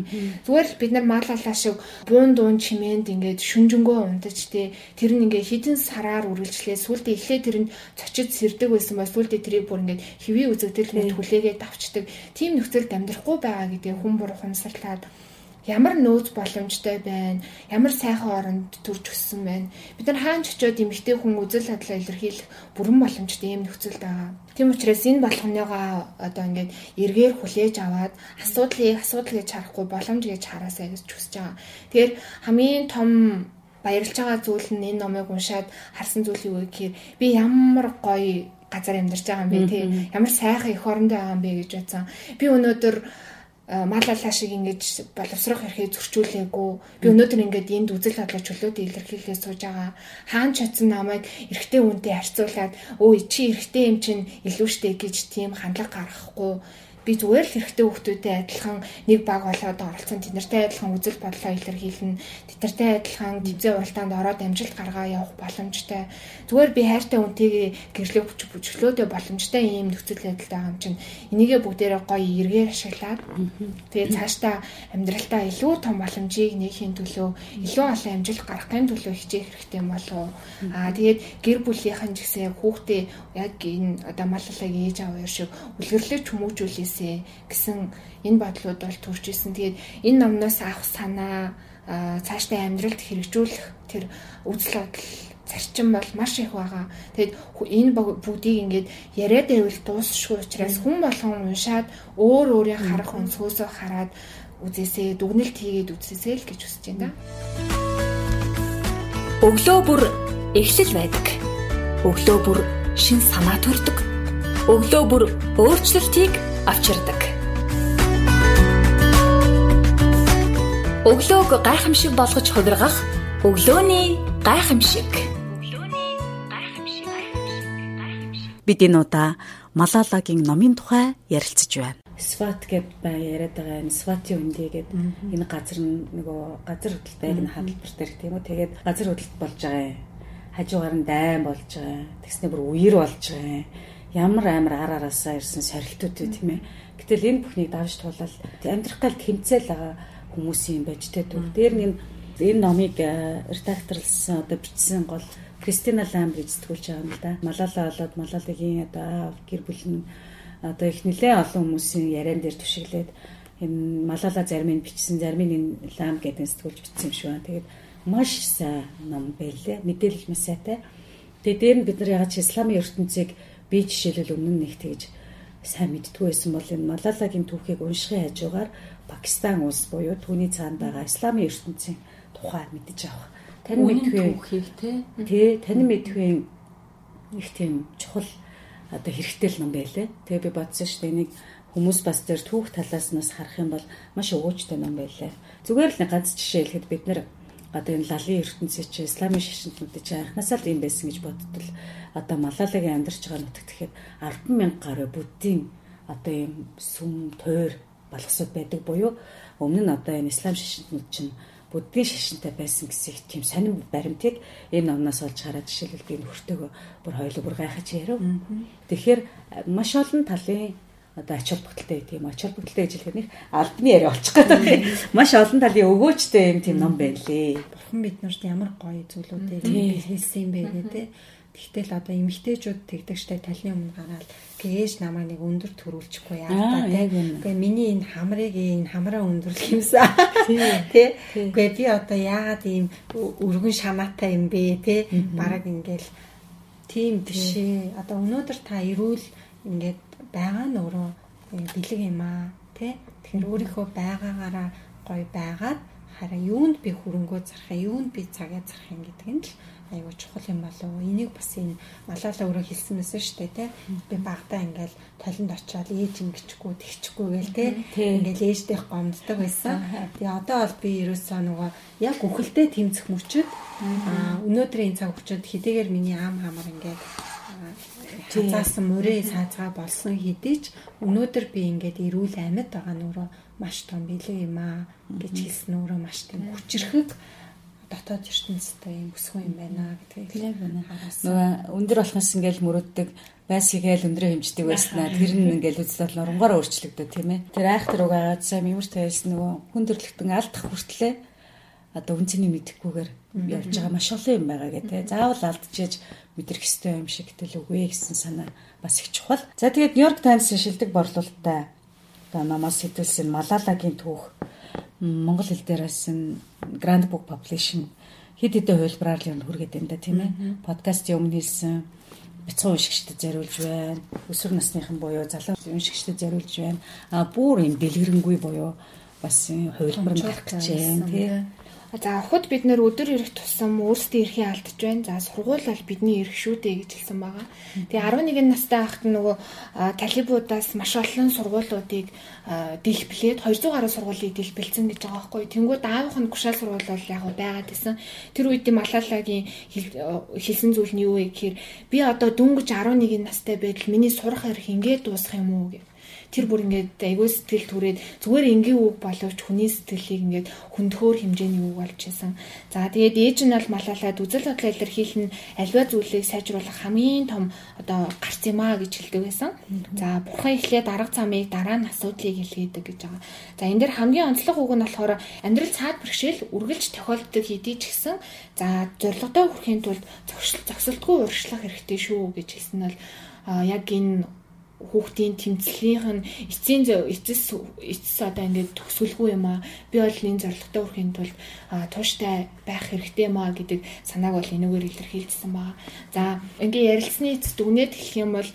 Зүгээр л бид нар маалалаа шиг буун дуун чимээнд ингээд шүнжэнгөө унтаж тий. Тэр нь ингээд хідэн сараар үргэлжлээ сүултээ эхлээ тэр нь цочид сэрдэг байсан ба сүултээ тэрийг бүр ингээд хэвээ үзэгдэл мэт хүлээгээд давчдаг. Тийм нөхцөлд амьдрахгүй байгаа гэдэг хүн бүр ухамсарлаад ямар нөөц боломжтой байна, ямар сайхан оронд төрж өссөн байна. Бид нар хаан ч очиод эмэгтэй хүн үзэл бодлоо илэрхийлэх бүрэн боломжтой юм нөхцөлд байгаа. Тийм учраас энэ болгоныгоо одоо ингээд эргээр хүлээж аваад асуудлыг асуудал гэж харахгүй боломж гэж хараасаа гэж хүсэж байгаа. Тэгэхээр хамгийн том баярлж байгаа зүйл нь энэ номыг уншаад харсан зүйл юу гэхээр би ямар гоё газар амьдарч байгаа юм бэ те ямар сайхан эх орондоо байгаа юм бэ гэж бодсон. Би өнөөдөр Э, малалаа шиг ингэж боловсрох эрхээ зөрчүүлээгүй. Би өнөөдөр ингээд энд үзэл бодлоо чөлөөд илэрхийлээ сууж байгаа. Хаан чадсан намайг эрэгтэй хүнтэй харьцуулаад өө чи эрэгтэй юм чинь илүү штэ гэж тийм хандлага гаргахгүй би зүгээр л хэрэгтэй хүмүүстэй адилхан нэг баг болоод оролцсон. Тэднэртэй адилхан үзэл бодлоо илэрхийлнэ. Тэднэртэй адилхан төвзөө уралдаанд ороод амжилт гаргаа явах боломжтой. Зүгээр би хайртай хүнтэйгээ гэрлэх бүч бүчлөөдөө боломжтой ийм нөхцөл байдалд байгаа юм чинь. Энийгээ бүгдээрээ гоё эргээр ашиглаад тэгээ цаашдаа амьдралтаа илүү том боломжийг нээхийн төлөө илүү олон амжилт гаргахын төлөө хичээх хэрэгтэй юм болов аа тэгээд гэр бүлийнхэн ч гэсэн хүүхдээ яг энэ одоо маллалыг ээж аваа шиг үлгэрлэж хүмүүжүүлээс хийсэ гэсэн энэ бодлууд бол төрж исэн. Тэгээд энэ номноос авах санаа цаашдаа амьдралд хэрэгжүүлэх тэр үзэл бодол зарчим бол маш их байгаа. Тэгэд энэ бүгдийг ингээд яриад байвал дуусшгүй учраас хүн болгон уншаад өөр өөрийн харах өнцгөөсөө хараад үзээсээ дүгнэлт хийгээд үзээсэй л гэж хүсэж байна. Өглөө бүр эхлэл байдаг. Өглөө бүр шин санаа төрдөг. Өглөө бүр өөрчлөлтийг авчирдаг. Өглөөг гайхамшиг болгож хувиргах өглөөний гайхамшиг. Бид энэ удаа Малалагийн номын тухай ярилцж байна. Сват гэд бай яриад байгаа энэ Сватын үндэ гэд энэ газар нөгөө газар хөдлөлт байг нь хадгалбар дээр тийм үү тэгээд газар хөдлөлт болж байгаа юм. Хажуугаар нь дайм болж байгаа. Тэгснэ бүр үер болж байгаа юм ямар амар ар араасаа ирсэн сорилтууд үү тийм ээ. Гэтэл энэ бүхнийг давж туулаад амьдрах гал тэмцэл байгаа хүмүүсийн байж тээ түр. Дээр нь энэ номыг э, редакторлсан одоо бичсэн гол Кристина Ламбрид сэтгүүлч байгаа юм да. Малала болоод Малалагийн одоо гэр бүл нь одоо их нэлээ олон хүмүүсийн яриан дээр түшиглээд энэ Малала зарим нь бичсэн, зарим нь Лам гэдэг сэтгүүлч бичсэн юм шиг байна. Тэгээд маш сайн ном байлээ. Мэдээлэл маш сайтай. Тэгээд дээр нь бид нар ч исламын ертөнцийг би жишээлбэл өмнө нь нэг тэгж сайн мэдтгүй байсан бол энэ Малалагийн түүхийг уншихын хажуугаар Пакистан улс буюу түүний цаанд байгаа исламын ертөнцийн тухай мэдэж авах. Тань мэдхүй түүхийг тий тань мэдхүй их тийм чухал одоо хэрэгтэй л ном байлээ. Тэгээ би бодсон шүү дээ нэг хүмүүс бас тэр түүх талаас нас харах юм бол маш өвөөжтэй ном байлаа. Зүгээр л нэг ганц жишээ хэлэхэд бид нэр одоо энэ лалын ертөнцийн чи исламын шашинтнууд чи анхнаасаа л юм байсан гэж бодтол одоо Малалагийн амьдарч байгаа нутагт тэгэхээр 100000 гаруй буддийн одоо ийм сүм тойр болгосод байдаг буюу өмнө нь одоо энэ ислам шашинтнууд чинь буддийн шашинтай байсан гэсэн тийм сонирм баримтыг энэ номноос олж хараад жишээлбэл би нөхөртөөгөө бүр хоёул бүр гайхаж ярив. Тэгэхээр маш олон талын одоо ач холбогдолтой тийм ач холбогдолтой хэлэх нэг албаны яриа олчих гэдэг. Маш олон талын өвөөчтэй юм тийм ном байлээ. Бурхан биднэрт ямар гоё зүйлүүдийг хэлсэн юм бэ гэдэг Тэгтэл одоо эмэгтэйчүүд тэгдэг штэ талны өмнө гараад ээж намайг нэг өндөр төрүүлчихгүй яа та тийм. Гэхдээ миний энэ хамрыг энэ хамраа өндөрлөх юмсан. Тий. Гэхдээ би одоо яагаад ийм өргөн шанаатай юм бэ те бараг ингээл тийм бишээ. Одоо өнөөдөр та ирүүл ингээд байгаа нь өөрөө бэлэг юм аа тий. Тэгэхээр өөрийнхөө байгаагаараа гоё байгаад хараа юунд би хөрөнгөө зарах, юунд би цагаа зарах юм гэдэг нь л айгуу чухал юм болов уу? Энийг бас энэ малаалаа өөрөө хэлсэн мэсэн шүү дээ, тий. Би багтаа ингээл толинд очиод ээж ингэчгүй, тэгчгүй гээл тий. Ингээл ээждэх гомддог байсан. Тэгээ одоо бол би ерөөсөө нөгөө яг үхэлдээ тэмцэх мөчөд аа өнөөдрийн цаг хүчинд хэдийгээр миний аам хамар ингээд хазаасан мөрөө саазгаа болсон хэдий ч өнөөдөр би ингээд эрүүл амьд байгаа нүрөө маш том билээ юм аа гэж хэлсэн өөрөө маш тийм хүчрэхэг дотоод ертөнцтэй юм бүсгүй юм байна гэдгийг нөгөө өндөр болохоос ингээл мөрөддөг байсгээл өндрөө хэмждэг байснаа тэр нь ингээл үзэл нурангаараа өөрчлөгдөв тийм ээ. Тэр айхтар угаагаад сайн юмш тавьсан нөгөө хүндрэлтэн алдах хүртлээ. Одоо үнцний мэдэхгүйгээр явж байгаа маш олон юм байгаа гэх тээ заавал алдчихэж мэдрэх ёстой юм шиг тэл үгүй гэсэн санаа бас их чухал. За тэгээд Нью-Йорк Таймс шилдэг борлуулалттай. Одоо намаас сэтүүлсэн Малалагийн түүх Монгол хэл дээр байсан Grand Book Publishing хэд хэдэн хувилбараар л юм хүргээд байна да тийм ээ. Подкастын өмнө хэлсэн бяцхан уншигчдад зориулж байна. Өсвөр насныхан буюу залуу уншигчдад зориулж байна. А бүр юм дэлгэрэнгүй буюу бас хувилбар гарах гэж байна тийм За хот бид нэр өдөр ирэх тусам өөрсдөө эрхээ алдж байна. За сургууль бол бидний эрх шүү дээ гэж хэлсэн байгаа. Тэгээ 11 настай байхад нөгөө талибуудаас маш олон сургуулиудыг дэлбэлээд 200 гаруй сургуулийг дэлбэлсэн гэж байгаа байхгүй. Тэнгүүд аавынх нь гушаал сургууль бол яг байгаад байсан. Тэр үед Малалагийн хэлсэн зүйл нь юу вэ гэхээр би одоо дөнгөж 11 настай байтал миний сурах эрх ингээд дуусах юм уу гэх тэр бүр ингээд айгүй сэтгэл түрээд зүгээр энгийн үг боловч хүний сэтгэлийг ингээд хөндөхөр хэмжээний үг болж исэн. За тэгээд ээж нь бол малаалаад үзэл бодлоо илэрхийлэн альва зүйлийг сайжруулах хамгийн том одоо гарц юм а гэж хэлдэг байсан. За бурхан эхлээд арга замыг дараа нь асуудлыг илгээдэг гэж байгаа. За энэ дэр хамгийн онцлог үг нь болохоор амьдрал цаад бэрхшээл үргэлж тохиолддог хэдий ч гэсэн за зорилгодоо хүрэхийн тулд зогсолтгүй урагшлах хэрэгтэй шүү гэж хэлсэн нь бол яг энэ хүүхдийн тэмцлийнх нь эцсийн эцэс эцэс одоо ингээд төгсгөлгүй юм аа би бол энэ зорилготой хүрэхин тулд тууштай байх хэрэгтэй юм аа гэдэг санааг бол энэгээр илэрхийлсэн байгаа. За ингээд ярилцсны эцэст дүгнээд хэлэх юм бол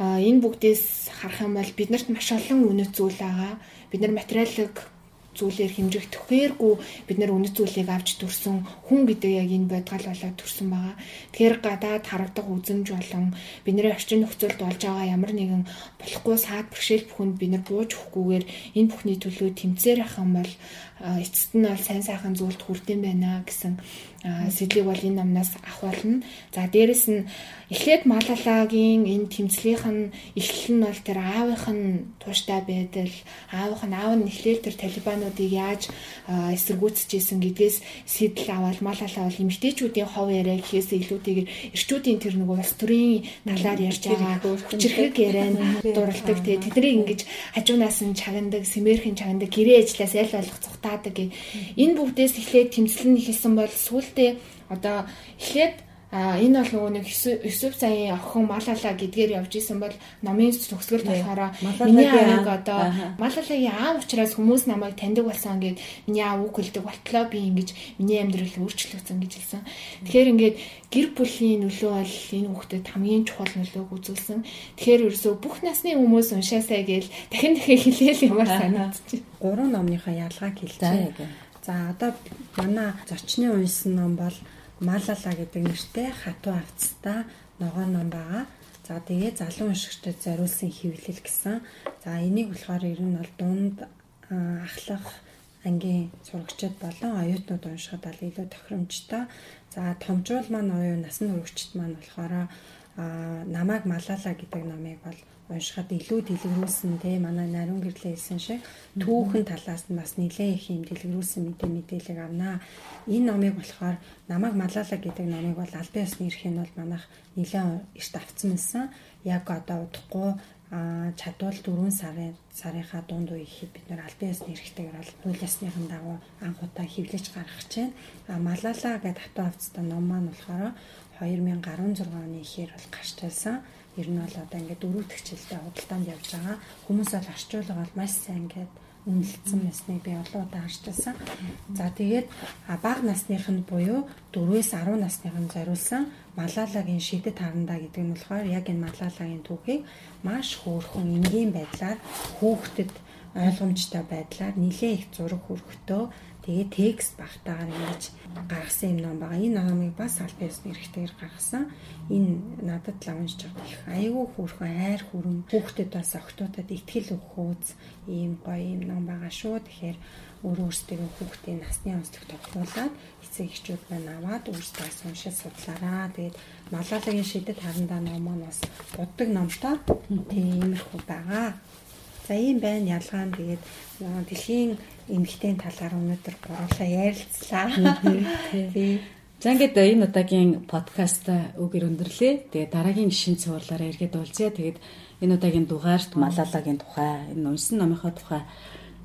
энэ бүгдээс харах юм бол биднэрт маш олон үнэт зүйл байгаа. Бид нар материалыг зүйлээр хэмжих төхөөргүй бид нар үнэт зүйлийг авч төрсөн хүн гэдэг яг энэ бодгал болоод төрсөн байгаа. Тэгэхээр гадаад харагдах үзэмж болон бидний орчин нөхцөлд болж байгаа ямар нэгэн болохгүй саад бэрхшээл бүхэнд бид нар бууж өгөхгүйгээр энэ бүхний төлөө тэмцээр ах юм бол эцэст нь бол сайн сайхан зүйлд хүрдэм байна гэсэн сэдлийг бол энэ намнаас авах болно. За дээрэс нь эхлээд Малалагийн энэ тэмцлийнх нь эхлэл нь бол тэр аавынх нь тууштай байдал, аавынх нь аав нь эхлээл тэр талибануудыг яаж эсэргүүцэж исэн гэдгээс сэдэл аваад Малала бол эмэгтэйчүүдийн хов яриа гэхээс илүүтэйгээр эрчүүдийн тэр нөгөө улс төрийн талаар ярьж байгаа хүчрхэг ярианд дуралдаг. Тэгээ тэднийг ингэж хажуунаас нь чагнадаг, сэмэрхэн чагнадаг, гэрээ ажлаас аль болох цухтаа таадаг гэ. Энэ бүгдээс эхлээд тэмцэл нь хэлсэн бол сүултээ одоо эхлээд А энэ бол нөгөө нэг Юсуф саяын охин Малала гэдгээр явж исэн бол номын төгсгөл болохоор миний аавыг одоо Малалагийн аав учраас хүмүүс намайг таньдаг болсон гэд миний аав үг хэлдэг болтлоо би ингэж миний амьдрал өөрчлөгдсөн гэж хэлсэн. Тэгэхээр ингээд гэр бүлийн нөлөө бол энэ хүүхдэд хамгийн чухал нөлөөг үзүүлсэн. Тэгэхээр ерөөсөө бүх насны хүмүүс уншаасаа гээл дахин дахин хэлээл юмар санагдчих. Гурван номныхаа ялгааг хэлчихье. За одоо манай зочны унсан ном бол Малала гэдэг нэртэй хатуу авцтай ногоон ном байгаа. За тэгээ залуу уншигчдад зориулсан хэвлэл гэсэн. За энийг болохоор ер нь бол дунд ахлах ангийн сурагчид болон оюутнууд уншихад бол илүү тохиромжтой. За томжуул маань оюун насан туршид маань болохоор намайг Малала гэдэг номыг бол уншихад илүү дэлгэрүүлсэн те манай нариун гэрлээ хэлсэн шиг түүхэн талаас нь бас нэлээд их юм дэлгэрүүлсэн мэдээ мэдээлэл авнаа. Энэ номыг болохоор намайг малаалаа гэдэг номыг бол албан ёсны эрх нь бол манайх нэлээд эрт авцсан байсан. Яг одоо удахгүй а чадвал 4 сарын сарынхаа дунд үе ихэд бид нэр албан ёсны эрхтэйгээр бол хууль ёсныхан дагуу анх удаа хевлэж гаргах чинь а малала гэдэг хатуу хавцтай ном маань болохоор 2016 оны ихээр бол гарч байсан. Ер нь бол одоо ингээд дөрөвдөгчлөлтэй худалдаанд явж байгаа. Хүмүүс бол орчуулга бол маш сайн ингээд үнэлсэн мэснийг би олон удаа харж байсан. За тэгээд бага насных нь буюу 4-ээс 10 насных нь зориулсан Малалагийн шидэт харандаа гэдэг нь болохоор яг энэ Малалагийн түүхийг маш хөөрхөн энгийн байдлаар хүүхдэд ойлгомжтой байдлаар нэлээ их зураг хөргөтөө тэгээ текст багтаагаар ингэж гаргасан юм ном байгаа. Энэ номыг бас аль биесний эрхтэйгээр гаргасан. Энэ надад л уншиж байгаа их айгүй хөөрхөн айр хүрэн хүүхдэд бас октоодод ихтгэл өгөх үз ийм гоё юм ном байгаа шүү. Тэгэхээр өөр өөрсдөө хүүхдийн насны онцлог тогтмуулаад эцэг эхчүүд маань аваад өөрсдөө уншиж судлаараа. Тэгээд Малалагийн шидэт харандаа ном маань бас буддаг номтой. Тиймэрхүү байгаа. За ийм байна ялгаа нь тэгээд дэлхийн эмгтээний талаар өнөөдөр гурлаа ярилцлаа. Тий. За ингээд энэ удаагийн подкаст үгээр өндөрлөө. Тэгээд дараагийн шин цувралаараа эргээд уулзъя. Тэгээд энэ удаагийн дугаарт Малалагийн тухай, энэ унсан номынхоо тухай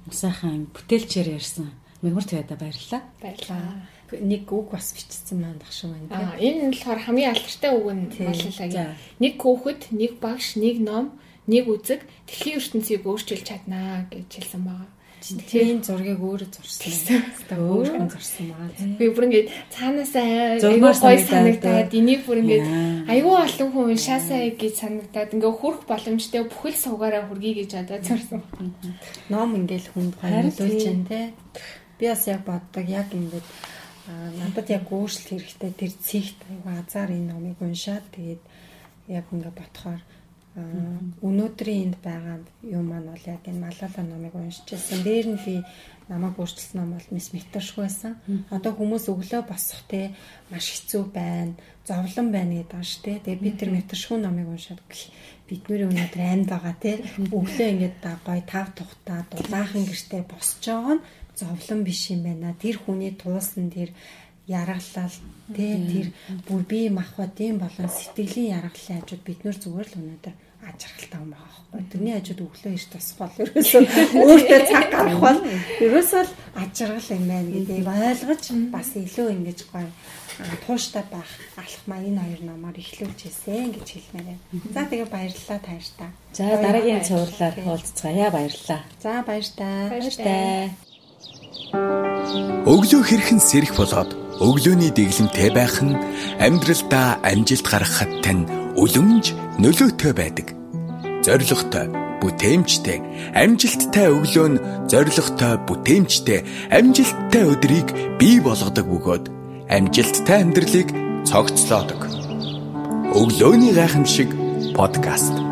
усаахан бүтээлчээр ярьсан. Мэгмарт байда баярлалаа. Баярлалаа. Нэг үг бас бичсэн маань багш байна. Аа энэ нь болохоор хамгийн алдартай үг нь Малалагийн. Нэг хүүхэд, нэг багш, нэг ном нэг үзэг дэлхийн ертөнцийг өөрчилж чаднаа гэж хэлсэн байгаа. Тийм зургийг өөрөө зурсан. Өөрхөн зурсан байгаа. Би бүр ингэж цаанаасаа айгүй гой санагдаад энийг бүр ингэж айгүй олон хүн уншаасаа гэж санагдаад ингээ хөрөх боломжтой бүхэл суугаараа хүргэе гэж одоо зурсан. Ном ингээл хүнд гойрлуулж байна те. Би бас яг боддог яг ингээд надад яг өөрчлөлт хэрэгтэй тэр цэгт айгүй азар энэ номыг уншаад тэгээд яг ингээ ботхоор өнөөдрийн энд байгаа юм маань бол яг энэ Малала номыг уншиж байсан. Дээр нь би намайг өөрчилсөн ном бол мис метршгүй байсан. Одоо хүмүүс өглөө босох те маш хэцүү байна, зовлон байна гэдэг байна шүү те. Тэгээ би тэр метршгүй номыг уншаад бидний өнөөдөр амьд байгаа те. Өглөө ингээд гой тав тухтаа дулаахан гэртээ босч байгаа нь зовлон биш юм байна. Тэр хүний туулсан тэр яргалал тий тэр бүр бие махбодын болон сэтгэлийн яргаллын хажууд бид нөр зүгээр л өнөөдөр ажиргалтай юм байгаа байхгүй. Тэрний хажууд өглөө ирж тусах бол ерөөсөө өөртөө цаг гарах бол ерөөсөө л ажиргал юм байна гэдгийг ойлгож бас илүү ингэж гоё тууштай байх алхмаа энэ хоёр номоор эхлүүлж хэлсэн гэж хэлмээр байна. За тэгээ баярлалаа тааштай. За дараагийн цувралаар уулзцгаая баярлалаа. За баяртай. Баяртай. Өглөө хэрхэн сэрэх болоод өглөөний дэглэмтэй байх нь амьдралдаа амжилт гаргахад тань үлэмж нөлөөтэй байдаг. Зоригтой, бүтээмжтэй, амжилттай өглөө нь зоригтой, бүтээмжтэй, амжилттай өдрийг бий болгодог бөгөөд амжилттай амьдралыг цогцлоодог. Өглөөний гайхамшиг подкаст